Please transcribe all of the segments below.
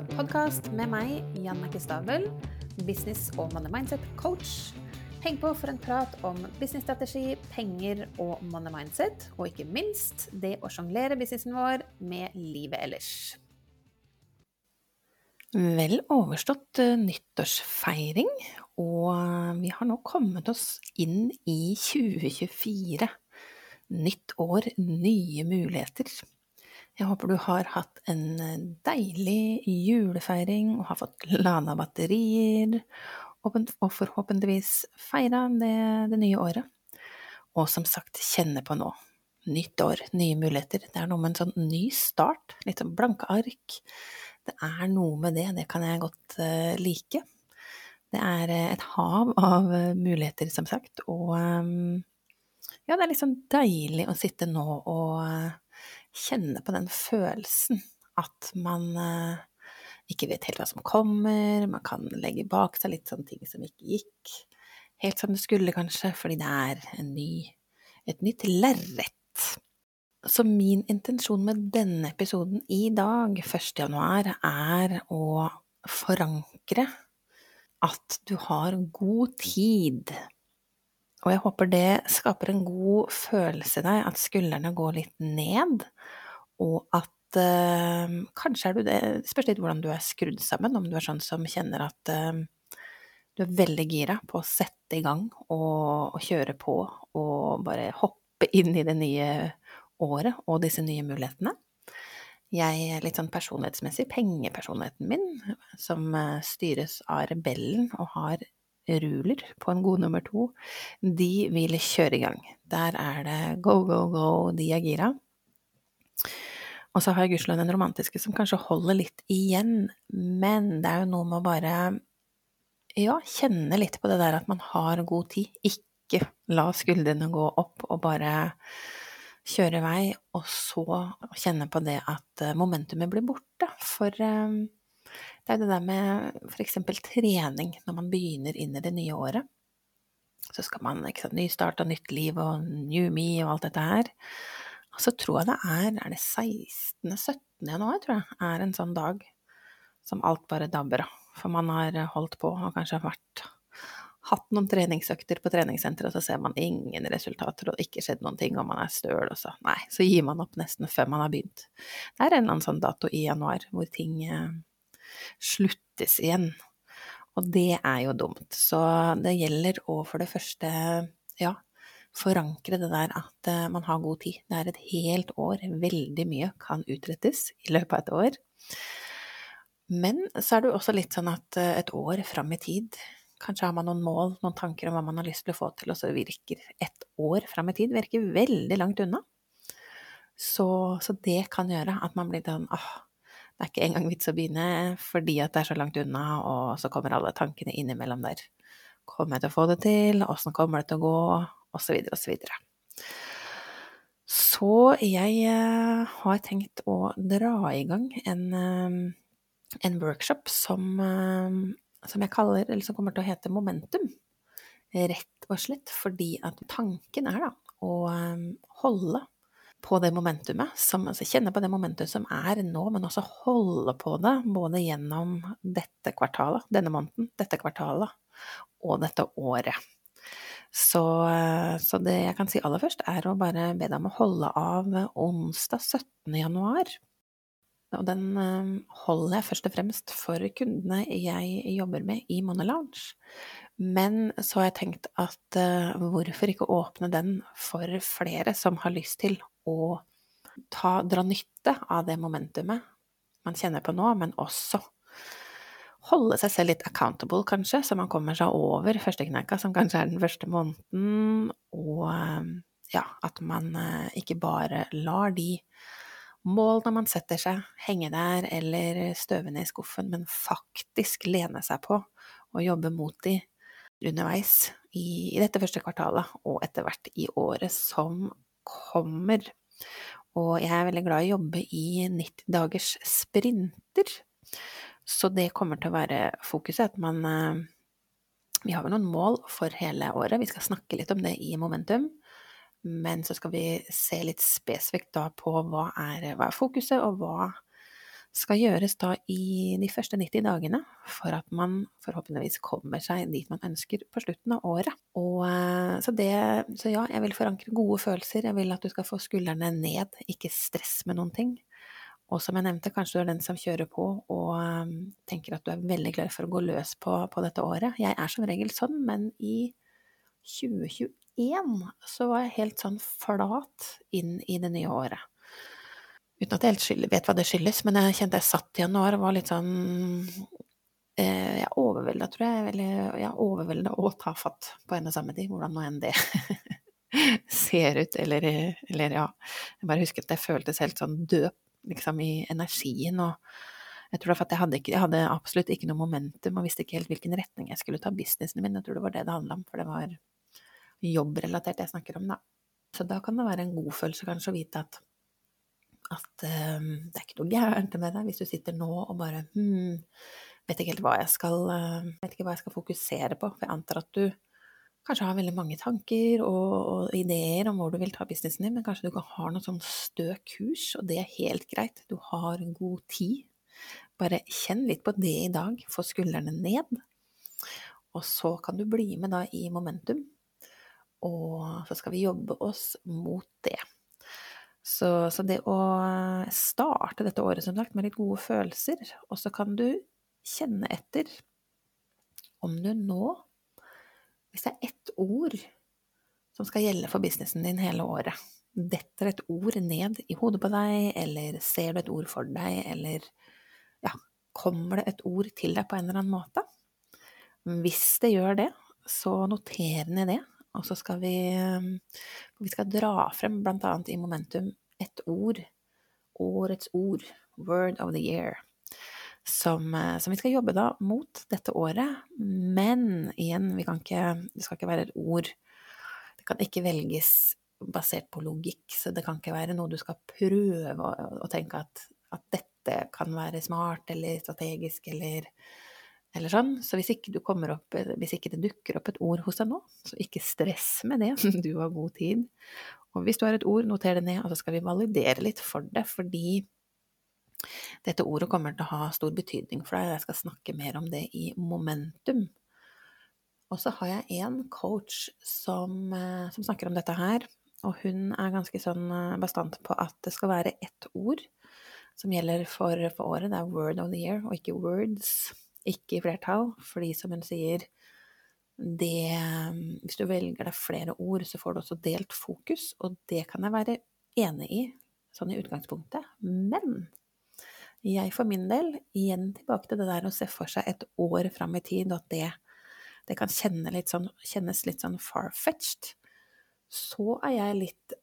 podkast med meg, Jannicke Stabel, business- og money mindset-coach. Heng på for en prat om businessstrategi, penger og money mindset, og ikke minst det å sjonglere businessen vår med livet ellers. Vel overstått uh, nyttårsfeiring, og vi har nå kommet oss inn i 2024. Nytt år, nye muligheter. Jeg håper du har hatt en eh, deilig julefeiring og har fått lada batterier, og forhåpentligvis feira det, det nye året. Og som sagt, kjenne på nå. Nytt år, nye muligheter. Det er noe med en sånn ny start. Litt sånn blanke ark. Det er noe med det, det kan jeg godt uh, like. Det er uh, et hav av muligheter, som sagt, og um, ja, det er sånn deilig å sitte nå og kjenne på den følelsen at man eh, ikke vet helt hva som kommer, man kan legge bak seg litt sånne ting som ikke gikk helt som det skulle, kanskje, fordi det er ny, et nytt lerret. Så min intensjon med denne episoden i dag, 1. januar, er å forankre at du har god tid. Og jeg håper det skaper en god følelse i deg, at skuldrene går litt ned, og at uh, kanskje er du det Spørs litt hvordan du er skrudd sammen, om du er sånn som kjenner at uh, du er veldig gira på å sette i gang og, og, kjøre på og bare hoppe inn i det nye året og disse nye mulighetene. Jeg er litt sånn personlighetsmessig, pengepersonligheten min, som uh, styres av rebellen og har ruler på en god nummer to, de vil kjøre i gang. Der er det go, go, go, de er gira. Og så har jeg gudskjelov den romantiske som kanskje holder litt igjen, men det er jo noe med å bare ja, kjenne litt på det der at man har god tid. Ikke la skuldrene gå opp og bare kjøre vei, og så kjenne på det at eh, momentumet blir borte. For eh, det er det der med eksempel trening når man begynner inn i det nye året. Så skal man ikke sant, nystart og nytt liv og new me og alt dette her. Og så tror jeg det er er det 16. 17. januar, tror jeg, er en sånn dag som alt bare dabber av. For man har holdt på og kanskje vært hatt noen treningsøkter på treningssenteret, og så ser man ingen resultater og ikke skjedd noen ting, og man er støl, og så nei, så gir man opp nesten før man har begynt. Det er en eller annen sånn dato i januar hvor ting eh, sluttes igjen. Og det er jo dumt. Så det gjelder å for det første, ja, forankre det der at eh, man har god tid. Det er et helt år. Veldig mye kan utrettes i løpet av et år. Men så er det jo også litt sånn at eh, et år fram i tid Kanskje har man noen mål, noen tanker om hva man har lyst til å få til, og så virker et år fram i tid virker veldig langt unna. Så, så, det kan gjøre at man blir sånn åh, det er ikke engang vits å begynne fordi at det er så langt unna, og så kommer alle tankene innimellom der. Kommer jeg til å få det til? Åssen kommer det til å gå? osv., osv. Så så jeg eh, har tenkt å dra i gang en, eh, en workshop som, eh, som, jeg kaller, eller som kommer til å hete Momentum. Rett og slett fordi at tanken er da å holde på det momentumet, som, altså kjenne på det momentumet som er nå, men også holde på det både gjennom dette kvartalet, denne måneden, dette kvartalet og dette året. Så, eh, så, det jeg kan si aller først, er å bare be deg om å holde av onsdag 17. januar. Og den eh, holder jeg først og fremst for kundene jeg jobber med i Monolounge. Men så har jeg tenkt at uh, hvorfor ikke åpne den for flere som har lyst til å ta, dra nytte av det momentumet man kjenner på nå, men også holde seg selv litt accountable, kanskje, så man kommer seg over førstekneika, som kanskje er den første måneden, og eh, ja, at man eh, ikke bare lar de målene man setter seg, henge der eller støve ned i skuffen, men faktisk lene seg på og jobbe mot de underveis i, i dette første kvartalet, og etter hvert i året som kommer. Og jeg er veldig glad i å jobbe i 90 dagers sprinter. Så det kommer til å være fokuset. At man eh, Vi har vel noen mål for hele året. Vi skal snakke litt om det i Momentum. Men så skal vi se litt spesifikt da på hva er, hva er fokuset, og hva skal gjøres da i de første 90 dagene for at man forhåpentligvis kommer seg dit man ønsker på slutten av året. Og, eh, så, det, så ja, jeg vil forankre gode følelser, jeg vil at du skal få skuldrene ned, ikke stress med noen ting. Og som jeg nevnte, kanskje du er den som kjører på og um, tenker at du er veldig klar for å gå løs på, på, dette året. Jeg er som regel sånn, men i 2021 så var jeg helt sånn flat inn i det nye året. Uten at jeg helt vet hva det skyldes, men jeg kjente jeg satt i januar og var litt sånn eh, Jeg overvelda, tror jeg. Eller jeg overvelda og tafatt på en og samme tid, hvordan nå enn det ser ut, eller, eller ja Jeg bare husker at jeg føltes helt sånn død liksom i energien og jeg tror at jeg hadde, ikke, jeg hadde absolutt ikke noe momentum og visste ikke helt hvilken retning jeg skulle ta businessen min. Jeg tror det var det det handla om, for det var jobbrelatert jeg snakker om, da. Så da kan det være en god følelse kanskje å vite at, at um, det er ikke noe gærent med deg hvis du sitter nå og bare hmm, vet ikke helt hva jeg skal, uh, vet ikke hva jeg skal fokusere på. For jeg antar at du kanskje har veldig mange tanker og, og, ideer om hvor du vil ta businessen din, men kanskje du ikke har noe sånn stø kurs, og det er helt greit. Du har god tid. Bare kjenn litt på det i dag, få skuldrene ned. Og så kan du bli med da i momentum, og så skal vi jobbe oss mot det. Så, så det å starte dette året som sagt med litt gode følelser, og så kan du kjenne etter om du nå hvis det er ett ord som skal gjelde for businessen din hele året, detter et ord ned i hodet på deg, eller ser du et ord for deg, eller ja, kommer det et ord til deg på en eller annen måte? Hvis det gjør det, så noter ned det, og så skal vi Vi skal dra frem, annet i Momentum, et ord, årets ord, word of the year som, eh, som, vi skal jobbe da mot dette året. Men igjen, vi kan ikke, det skal ikke være et ord Det kan ikke velges basert på logikk, så det kan ikke være noe du skal prøve å, å tenke at, at, dette kan være smart eller strategisk eller, eller sånn. Så hvis ikke, opp, hvis ikke, det dukker opp et ord hos deg nå, så ikke stress med det, du har god tid. Og hvis du har et ord, noter det ned, og så skal vi validere litt for det, fordi dette ordet kommer til å ha stor betydning for deg, jeg skal snakke mer om det i momentum. Og så har jeg en coach som, eh, som, snakker om dette her, og hun er ganske sånn eh, bastant på at det skal være ett ord som gjelder for, for året. Det er word of the year, og ikke words. Ikke i flertall, fordi som hun sier, det Hvis du velger deg flere ord, så får du også delt fokus, og det kan jeg være enig i, sånn i utgangspunktet. Men jeg for min del, igjen tilbake til det der å se for seg et år fram i tid, og at det, det kan kjenne litt sånn, kjennes litt sånn far-fetched, så er jeg litt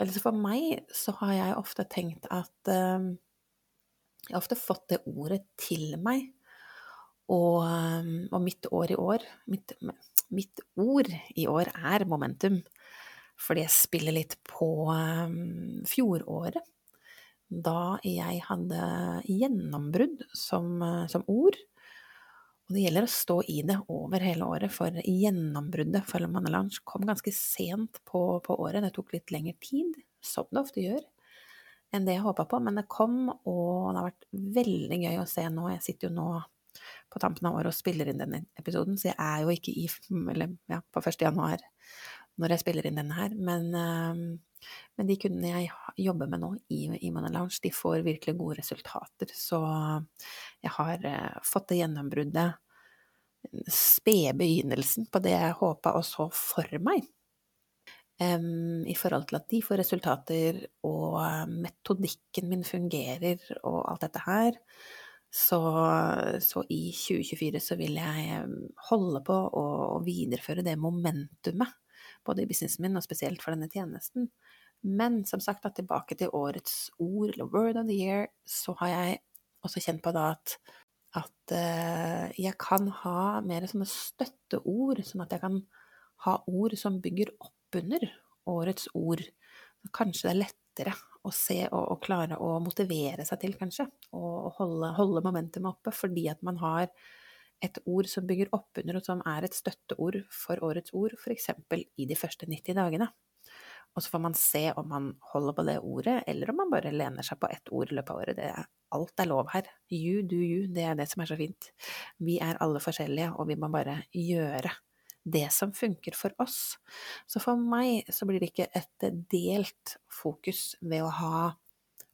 Eller for meg så har jeg ofte tenkt at um, Jeg har ofte fått det ordet til meg, og, um, og mitt år i år mitt, mitt, ord i år er momentum, fordi jeg spiller litt på um, fjoråret da jeg hadde gjennombrudd som, som, ord. Og det gjelder å stå i det over hele året, for gjennombruddet for Manelange kom ganske sent på, på, året. Det tok litt lengre tid, som det ofte gjør, enn det jeg håpa på. Men det kom, og det har vært veldig gøy å se nå. Jeg sitter jo nå på tampen av året og spiller inn denne episoden, så jeg er jo ikke i Eller ja, på 1. januar når jeg spiller inn denne her. Men, uh, men de kundene jeg jobber med nå i, i Lounge, de får virkelig gode resultater. Så jeg har uh, fått det gjennombruddet, spede begynnelsen på det jeg håpa og så for meg. Um, I forhold til at de får resultater, og metodikken min fungerer, og alt dette her. Så, så, i 2024 så vil jeg holde på å videreføre det momentumet både i businessen min og spesielt for denne tjenesten. Men som sagt, da, tilbake til årets ord, eller word of the year, så har jeg også kjent på da at, at uh, jeg kan ha mer sånne støtteord, sånn at jeg kan ha ord som bygger opp under årets ord. Kanskje det er lettere å se og, og klare å motivere seg til, kanskje, og holde, holde momentumet oppe, fordi at man har et ord som bygger oppunder, og som er et støtteord for årets ord, f.eks. i de første 90 dagene. og så får man se om man holder på det ordet, eller om man bare lener seg på ett ord i løpet av året. Er, alt er lov her. You do you, det er det som er så fint. Vi er alle forskjellige, og vi må bare gjøre det som funker for oss. Så for meg så blir det ikke et delt fokus ved å ha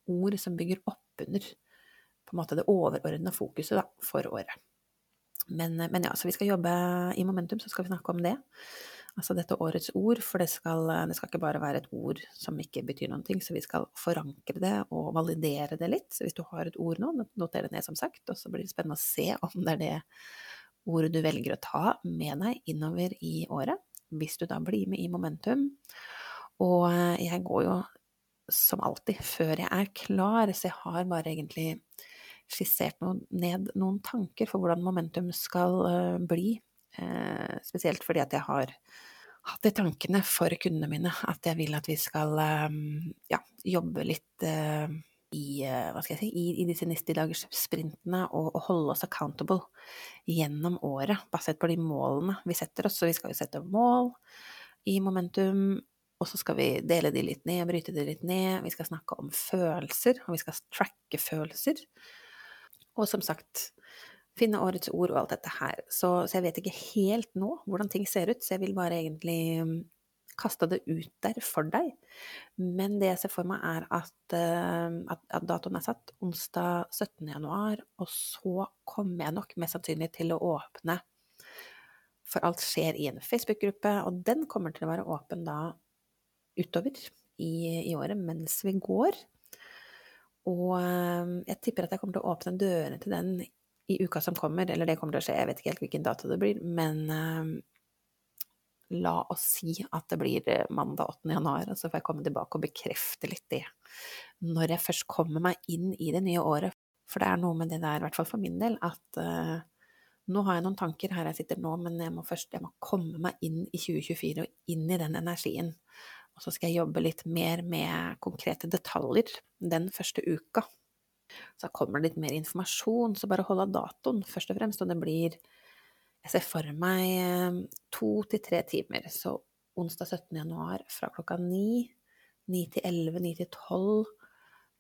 ord som bygger oppunder på en måte det overordna fokuset da, for året. Men, men, ja, så vi skal jobbe i Momentum, så skal vi snakke om det. Altså dette årets ord, for det skal, det skal ikke bare være et ord som ikke betyr noen ting, så vi skal forankre det og validere det litt. Så hvis du har et ord nå, noter det ned som sagt, og så blir det spennende å se om det er det ordet du velger å ta med deg innover i året. Hvis du da blir med i Momentum. Og jeg går jo som alltid før jeg er klar, så jeg har bare egentlig skissert noen, ned noen tanker for hvordan momentum skal uh, bli. Uh, spesielt fordi at jeg har hatt i tankene for kundene mine at jeg vil at vi skal ja, jobbe litt i, hva skal jeg si, i, i disse 90-dagerssprintene og, og, holde oss accountable gjennom året, basert på de målene vi setter oss. Så vi skal jo sette mål i momentum, og så skal vi dele de litt ned, bryte de litt ned. Vi skal snakke om følelser, og vi skal tracke følelser. Og som sagt, finne årets ord og alt dette her. Så, så, jeg vet ikke helt nå hvordan ting ser ut, så jeg vil bare egentlig kaste det ut der for deg. Men det jeg ser for meg, er at, uh, at, at datoen er satt onsdag 17. januar, og så kommer jeg nok mest sannsynlig til å åpne For alt skjer i en Facebook-gruppe, og den kommer til å være åpen da utover i, i året mens vi går. Og ehm, jeg tipper at jeg kommer til å åpne dørene til den i uka som kommer, eller det kommer til å skje, jeg vet ikke helt hvilken dato det blir, men uh, la oss si at det blir eh, mandag 8. januar, og så får jeg komme tilbake og bekrefte litt det når jeg først kommer meg inn i det nye året. For det er noe med det der, i hvert fall for min del, at uh, nå har jeg noen tanker her jeg sitter nå, men jeg må først jeg må komme meg inn i 2024 og inn i den energien. Og så skal jeg jobbe litt mer med konkrete detaljer den første uka. Så kommer det litt mer informasjon, så bare hold av datoen først og fremst. Og det blir Jeg ser for meg eh, to til tre timer. Så onsdag 17. januar fra klokka ni. Ni til elleve, ni til tolv.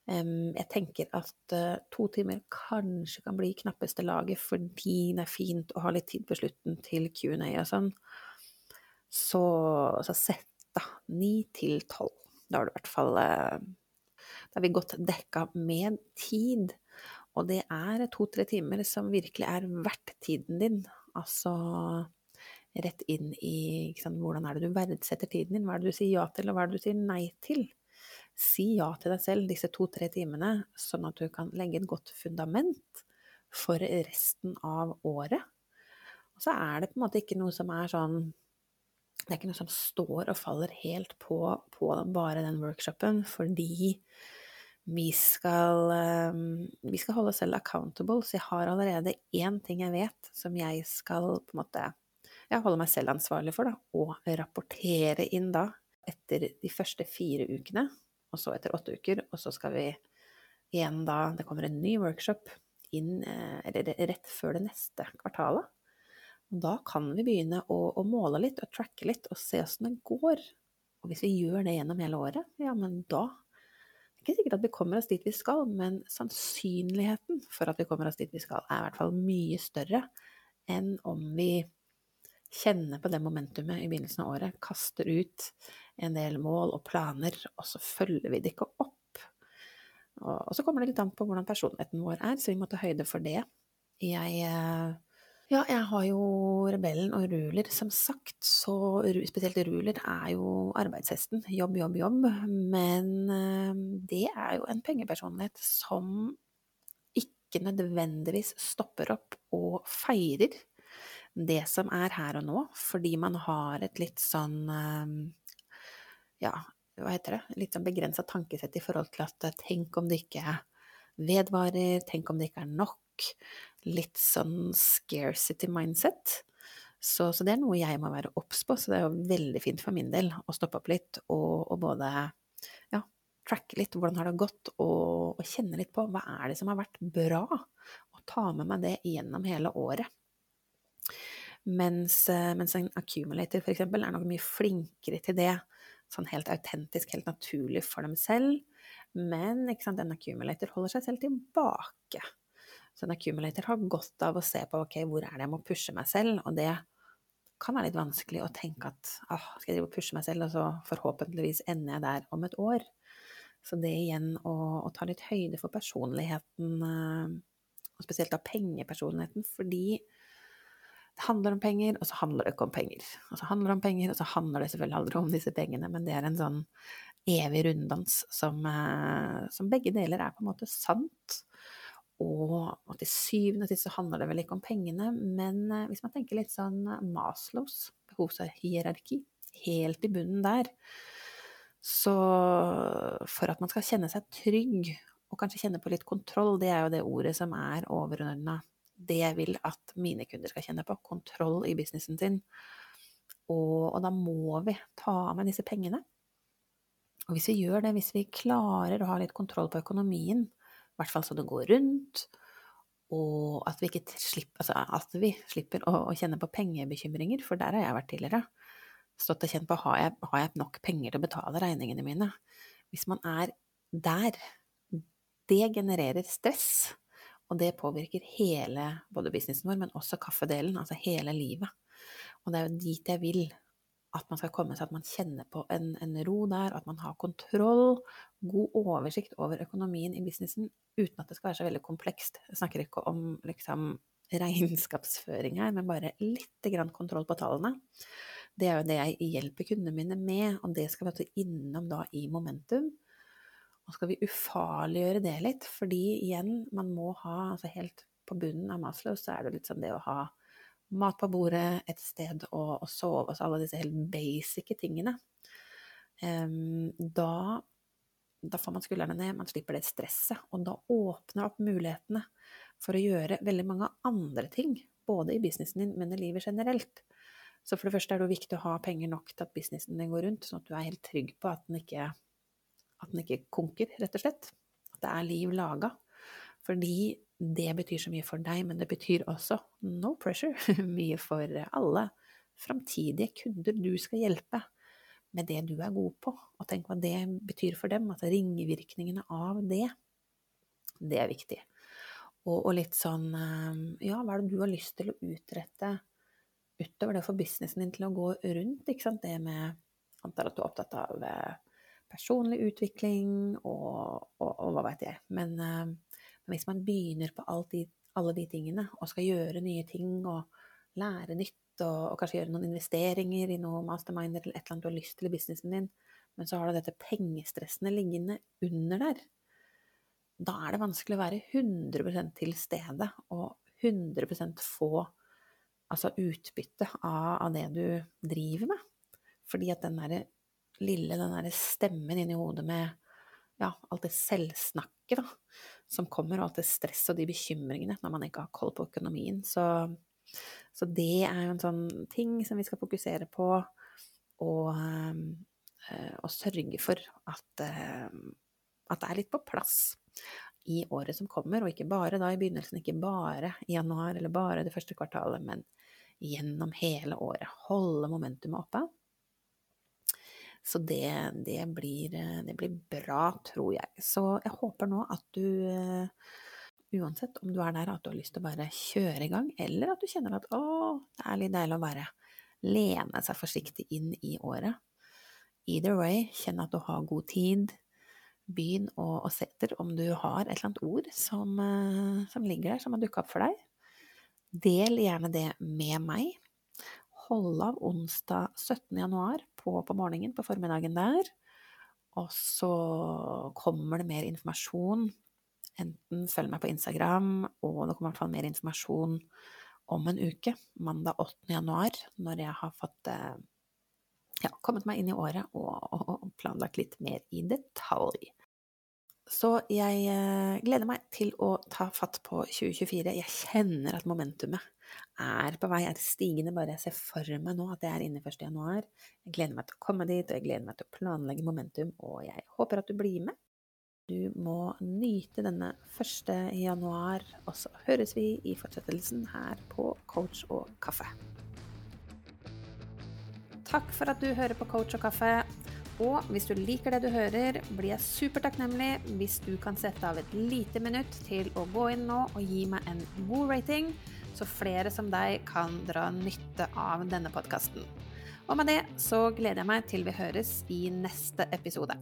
Jeg tenker at eh, to timer kanskje kan bli knappeste laget fordi det er fint å ha litt tid på slutten til Q&A og sånn. Så, så sett da. Ni til tolv. Da har du i hvert fall eh, Da har vi godt dekka med tid. Og det er to-tre timer som virkelig er verdt tiden din. Altså rett inn i sant, hvordan er det du verdsetter tiden din, hva er det du sier ja til, og hva er det du sier nei til. Si ja til deg selv disse to-tre timene, sånn at du kan legge et godt fundament for resten av året. Og så er det på en måte ikke noe som er sånn det er ikke noe som står og faller helt på, på bare den workshopen, fordi vi skal, ehm, vi skal holde oss selv accountable, så jeg har allerede én ting jeg vet som jeg skal på en måte ja, holde meg selv ansvarlig for, da, og rapportere inn da etter de første fire ukene, og så etter åtte uker, og så skal vi igjen da Det kommer en ny workshop inn, eh, eller rett før det neste kvartalet. Og da kan vi begynne å, å, måle litt og tracke litt og se åssen det går. Og hvis vi gjør det gjennom hele året, ja, men da ikke sikkert at vi kommer oss dit vi skal, men sannsynligheten for at vi kommer oss dit vi skal, er i hvert fall mye større enn om vi kjenner på det momentumet i begynnelsen av året, kaster ut en del mål og planer, og så følger vi det ikke opp. Og, så kommer det litt an på hvordan personligheten vår er, så vi må ta høyde for det. Jeg eh, ja, jeg har jo Rebellen og Ruler, som sagt, så spesielt Ruler er jo arbeidshesten. Jobb, jobb, jobb. Men ehm, det er jo en pengepersonlighet som ikke nødvendigvis stopper opp og feirer det som er her og nå, fordi man har et litt sånn ehm, ja, hva heter det, litt sånn begrensa tankesett i forhold til at tenk om det ikke vedvarer, tenk om det ikke er nok litt sånn scarcity mindset. Så, så, det er noe jeg må være obs på, så det er jo veldig fint for min del å stoppe opp litt og, og både ja, tracke litt hvordan har det gått, og, og, kjenne litt på hva er det som har vært bra, og ta med meg det gjennom hele året. Mens, mens en accumulator f.eks. er nok mye flinkere til det sånn helt autentisk, helt naturlig for dem selv. Men sant, en accumulator holder seg selv tilbake. Så en accumulator har godt av å se på ok, hvor er det jeg må pushe meg selv, og det kan være litt vanskelig å tenke at ah, skal jeg drive og pushe meg selv, og så forhåpentligvis ender jeg der om et år. Så det igjen å, å ta litt høyde for personligheten, eh, og spesielt da pengepersonligheten, fordi det handler om penger, og så handler det ikke om penger. Og så handler det om penger, og så handler det selvfølgelig aldri om disse pengene, men det er en sånn evig runddans som, eh, som begge deler er på en måte sant. Og til syvende og sist så handler det vel ikke om pengene, men eh, hvis man tenker litt sånn Maslows behovshierarki, helt i bunnen der, så for at man skal kjenne seg trygg, og kanskje kjenne på litt kontroll, det er jo det ordet som er overordna det jeg vil at mine kunder skal kjenne på, kontroll i businessen sin. Og, og da må vi ta med disse pengene. Og hvis vi gjør det, hvis vi klarer å ha litt kontroll på økonomien, i hvert fall så det går rundt. Og at vi, slipper, altså at vi slipper å, å, kjenne på pengebekymringer, for der har jeg vært tidligere. Stått og kjent på har jeg, har jeg nok penger til å betale regningene mine. Hvis man er der, det genererer stress. Og det påvirker hele både businessen vår, men også kaffedelen, altså hele livet. Og det er jo dit jeg vil at man skal komme seg, at man kjenner på en, en, ro der, at man har kontroll, god oversikt over økonomien i businessen, uten at det skal være så veldig komplekst. Jeg snakker ikke om liksom, regnskapsføring her, men bare litt kontroll på tallene. Det er jo det jeg hjelper kundene mine med, og det skal vi innom da i momentum. Og skal vi ufarliggjøre det litt, fordi igjen, man må ha altså helt på bunnen av Maslow, så er det litt sånn det å ha mat på bordet, et sted å, å sove, altså alle disse helt basice tingene. Um, da, da, får man skuldrene ned, man slipper det stresset, og da åpner opp mulighetene for å gjøre veldig mange andre ting, både i businessen din, men i livet generelt. Så for det første er det viktig å ha penger nok til at businessen din går rundt, sånn at du er helt trygg på at den ikke, at den ikke konker, rett og slett. At det er liv laga. Fordi det betyr så mye for deg, men det betyr også, no pressure, mye for alle framtidige kunder du skal hjelpe med det du er god på. Og tenk hva det betyr for dem, altså ringvirkningene av det. Det er viktig. Og, og, litt sånn ehm, Ja, hva er det du har lyst til å utrette utover det å få businessen din til å gå rundt? Ikke sant? Det med Antar at du er opptatt av eh, personlig utvikling og, og, og hva veit jeg. Men ehm, men hvis man begynner på de, alle de tingene, og skal gjøre nye ting og lære nytt, og, og, kanskje gjøre noen investeringer i noe masterminder eller et eller annet du har lyst til i businessen din, men så har du dette pengestressene liggende under der, da er det vanskelig å være 100% til stede og 100% få altså utbytte av, av, det du driver med. Fordi at den derre lille, den der stemmen inni hodet med ja, alt det selvsnakket, da, som kommer, og alt det stresset og de bekymringene når man ikke har koll på økonomien. Så, så, det er jo en sånn ting som vi skal fokusere på, og, øh, og sørge for at, øh, at det er litt på plass i året som kommer, og ikke bare da i begynnelsen, ikke bare i januar eller bare det første kvartalet, men gjennom hele året. Holde momentumet oppe. Så det, det, blir, det, blir, bra, tror jeg. Så jeg håper nå at du eh, Uansett om du er der at du har lyst til å bare kjøre i gang, eller at du kjenner at å, det er litt deilig å bare lene seg forsiktig inn i året. Either way, kjenn at du har god tid. Begynn å, å se etter om du har et eller annet ord som, eh, som ligger der, som har dukka opp for deg. Del gjerne det med meg Hold av onsdag 17. januar på, på morgenen, på formiddagen der. Og så kommer det mer informasjon. Enten følg meg på Instagram, og det kommer i hvert fall mer informasjon om en uke, mandag 8. januar, når jeg har fått eh, ja, kommet meg inn i året og, og, planlagt litt mer i detalj. Så jeg eh, gleder meg til å ta fatt på 2024. Jeg kjenner at momentumet er på vei, er stigende. Bare jeg ser for meg nå at jeg er inne 1. januar. Jeg gleder meg til å komme dit, og jeg gleder meg til å planlegge momentum, og jeg håper at du blir med. Du må nyte denne 1. januar, og så høres vi i fortsettelsen her på Coach og kaffe. Takk for at du hører på Coach og kaffe. Og hvis du liker det du hører, blir jeg supertakknemlig hvis du kan sette av et lite minutt til å gå inn nå og gi meg en god rating, så flere som deg kan dra nytte av denne podkasten. Og med det så gleder jeg meg til vi høres i neste episode.